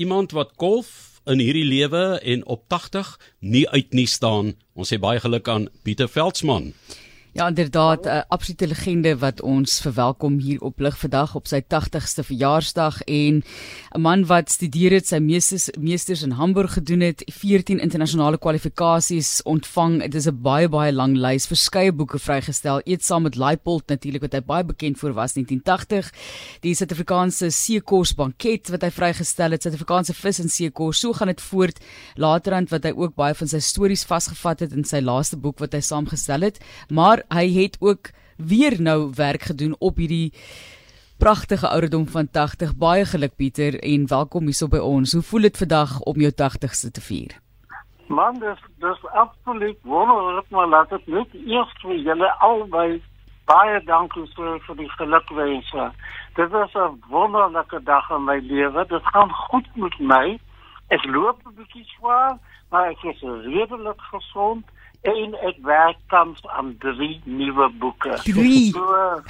iemand wat golf in hierdie lewe en op 80 nie uit nie staan. Ons sê baie geluk aan Pieter Veldsmann. Ja, inderdaad, 'n uh, absolute legende wat ons verwelkom hier op lig vandag op sy 80ste verjaarsdag en 'n man wat studeer het, sy meesters meesters in Hamburg gedoen het, 14 internasionale kwalifikasies ontvang. Dit is 'n baie baie lang lys, verskeie boeke vrygestel, eet saam met Leipold natuurlik wat hy baie bekend voor was 1980. Die Suid-Afrikaanse seekos banket wat hy vrygestel het, Suid-Afrikaanse vis en seekos. So gaan dit voort. Laterand wat hy ook baie van sy stories vasgevat het in sy laaste boek wat hy saamgestel het. Maar hy het ook weer nou werk gedoen op hierdie pragtige ouderdom van 80. Baie geluk Pieter en welkom hier so by ons. Hoe voel dit vandag om jou 80ste te vier? Man, dis dis absoluut wonderlik maar laat dit net eers vir julle albei baie dankie vir vir die gelukwense. Dit was 'n wonderlike dag in my lewe. Dit gaan goed met my. Ek loop 'n bietjie swaar, maar ek is redelik gesond en ek werk tans aan drie nuwe boeke. Drie. So,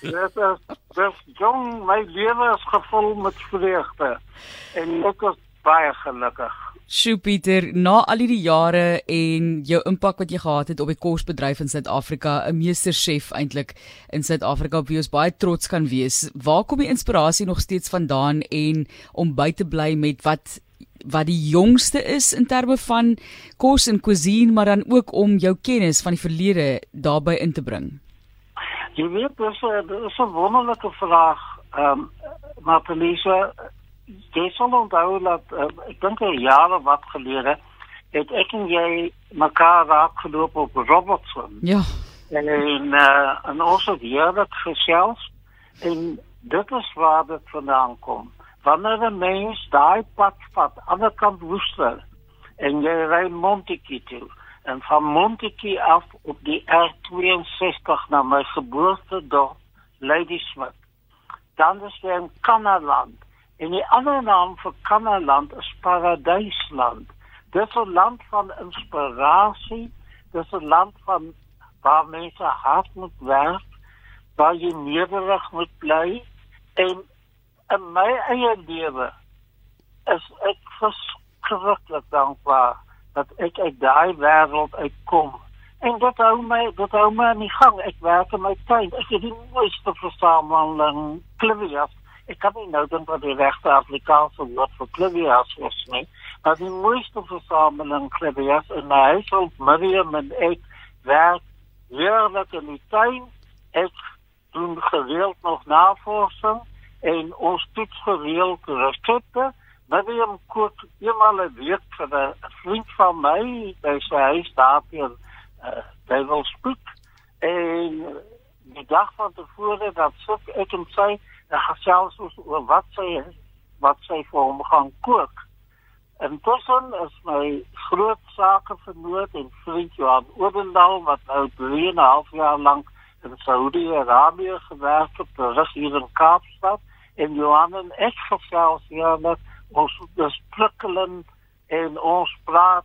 dit is dis jong my lewe is gevul met vreugde en ek is baie gelukkig. Sjoe Pieter, na al hierdie jare en jou impak wat jy gehad het op die kosbedryf in Suid-Afrika, 'n meesterchef eintlik in Suid-Afrika op wie ons baie trots kan wees. Waar kom die inspirasie nog steeds vandaan en om by te bly met wat wat die jongste is in terme van kos en cuisine, maar dan ook om jou kennis van die verlede daarbey in te bring? Jy weet, dis 'n dis 'n wonderlike vraag. Ehm um, maar Felisa, jy sal onthou dat uh, ek dink 'n jaar wat gelede het ek en jy mekaar raak geloop op Robertson. Ja. En in uh, en ons het heerlik gesels en dit is waar dit vandaan kom wanneer 'n mens daai pad vat aan die kant Woester en jy ry Montetjie toe en van Montetjie af op die R62 na my geboortedorp Ladysmith dan is jy in Kanaland en die ander naam vir Kanaland is Paradysland. Dit is 'n land van inspirasie dit is 'n land van waar mense hard moet werk waar jy nederig moet bly en in my eie lewe is ek verskriklik dankbaar dat ek uit daai wêreld uitkom. En dit hou my dit hou my in gang. Ek werk in my tuin. Ek het die mooiste versameling clivias. Ek kan nie nou dink wat die regte Afrikaanse woord vir clivias is nie. Maar die mooiste versameling clivias in my huis op Miriam en ek werk heerlik in die tuin. Ek doen gereeld nog navorsing en ons toets gereeld resepte. William kook eenmal 'n week vir 'n vriend van my by sy huis daar in uh, Devilspoort en die dag van tevore dat soek ek en sy gesels oor wat sy wat sy vir hom gaan kook. Intussen is my groot sake vernoot en vriend Johan Odendaal wat nou 3 en 'n half jaar lank in Saudi-Arabië gewerk het, terug hier in Kaapstad. En Johan en ek gesels ja met ons dis prikkelend en ons praat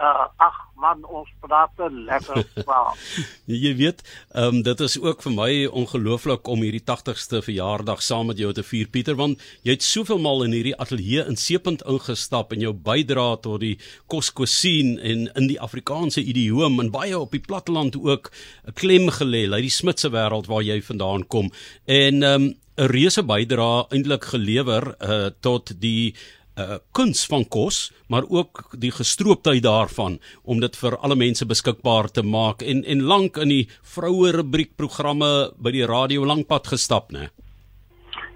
uh, ag man ons praat lekker praat. jy weet, ehm um, dit is ook vir my ongelooflik om hierdie 80ste verjaardag saam met jou te vier Pieter want jy het soveel mal in hierdie ateljee in Seepunt ingestap en jou bydra tot die koskwasien en in die Afrikaanse idioom en baie op die platteland ook 'n klem gelê, uit die Smitse wêreld waar jy vandaan kom. En ehm um, 'n reuse bydra eintlik gelewer uh, tot die uh, kuns van kos, maar ook die gestrooptheid daarvan om dit vir alle mense beskikbaar te maak en en lank in die vroue rubriek programme by die radio lankpad gestap, né?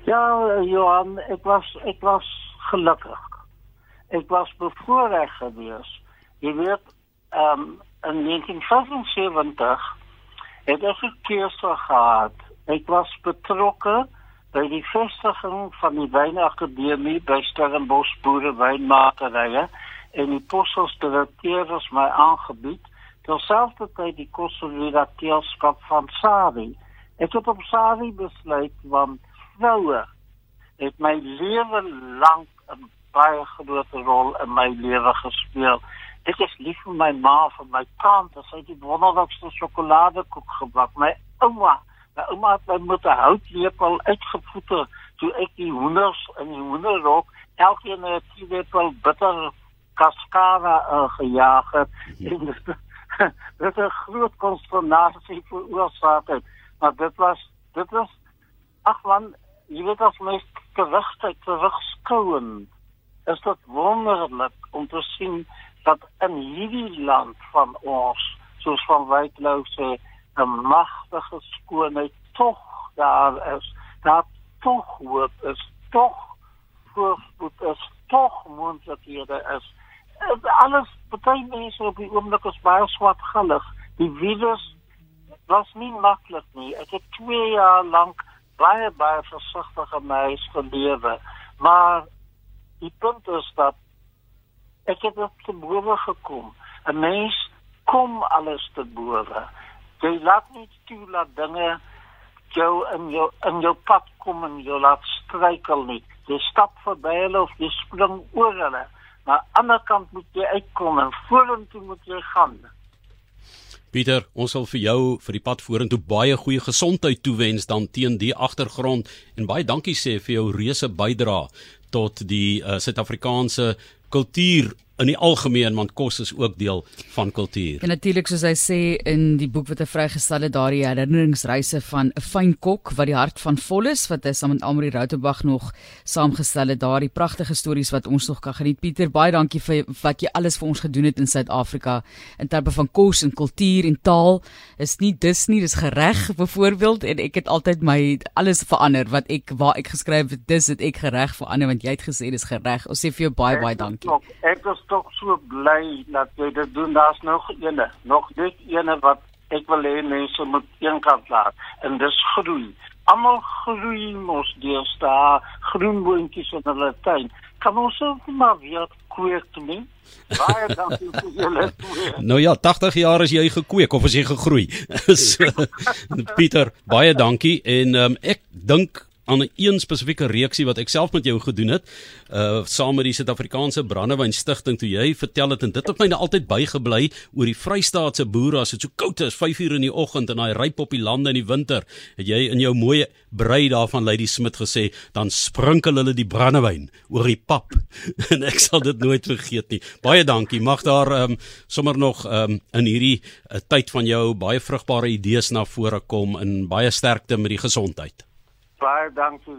Ja, Johan, ek was ek was gelukkig. Ek was bevoorreg geweest. Jy weet, ehm um, in 1975 het ek 'n keuse gehad. Ek was betrokke by die vestiging van die wynakademie by Stellenbosch boere wynmakerye en die posstelsdirekteur was my aangebied terselfdertyd die konsolidateurskap van Savi. Ek het op Savi besluit want vroue het my lewe lank 'n baie groot rol in my lewe gespeel. Ek is lief vir my ma, vir my tante, sy het die wonderlikste sjokoladekoek gebak. My ouma My ouma het my met 'n houtlepel uitgevoer toe ek die hoenders in die hoenderhok elkeen dit wel bitter kaskade gejaag het. En dit 'n groot konsternasie veroorsaak het. Maar dit was dit was ag man jy weet as mens terugkyk terugskouend is dit wonderlik om te sien dat in hierdie land van ons soos van Wyklou sê 'n magtige skoonheid tog daar is. Dat tog hoop is tog voorspoed is tog moontlikhede is. Alles baie mense op die oomblik is baie swart gelig. Die virus was nie maklik nie. Ek het 2 jaar lank baie baie versigtige meis gelewe. Maar die punt is dat ek het op te bowe gekom. 'n mens kom alles te bowe jy laat nie toe dat dinge jou in jou in jou pad kom en jou laat struikel nie. Jy stap verby hulle of jy spring oor hulle. Maar aan die ander kant moet jy uitkom en vorentoe moet jy gaan. Pieter, ons sal vir jou vir die pad vorentoe baie goeie gesondheid toewens dan teen die agtergrond. En baie dankie sê vir jou reuse bydrae tot die uh, Suid-Afrikaanse kultuur in die algemeen want kos is ook deel van kultuur. En natuurlik soos hy sê in die boek wat hy vrygestel het daardie herinneringsreise van 'n fyn kok wat die hart van vol is wat hy saam met Amri Routebach nog saamgestel het daardie pragtige stories wat ons nog kan geniet. Pieter, baie dankie vir wat jy alles vir ons gedoen het in Suid-Afrika in terme van kos en kultuur en taal. Is nie dis nie, dis gereg byvoorbeeld en ek het altyd my alles verander wat ek waar ek geskryf het dis het ek gereg verander want jy het gesê dis gereg. Ons sê vir jou baie baie dankie. Ek is tog so bly dat jy dit doen. Daar's nog eene, nog net eene wat ek wil hê mense moet eenkant laat en dis groei. Almal groei mos deesdae groen boontjies in hulle tuin. Kan ons ook maar weer kweek nie? Baie dankie vir julle twee. Nou ja, 80 jaar is jy gekweek of is jy gegroei? so, Pieter, baie dankie en um, ek dink aan 'n een spesifieke reeksie wat ek self met jou gedoen het, uh saam met die Suid-Afrikaanse Brandewyn Stichting toe jy vertel het en dit het my nou altyd bygebly oor die Vrystaatse boere as dit so koud is, 5 uur in die oggend en daai ryp op die lande in die winter. Het jy in jou mooi brei daarvan Lady Smit gesê, dan sprinkel hulle die brandewyn oor die pap. en ek sal dit nooit vergeet nie. Baie dankie. Mag daar um sommer nog um in hierdie uh, tyd van jou baie vrugbare idees na vore kom en baie sterkte met die gesondheid. Çfarë dang su?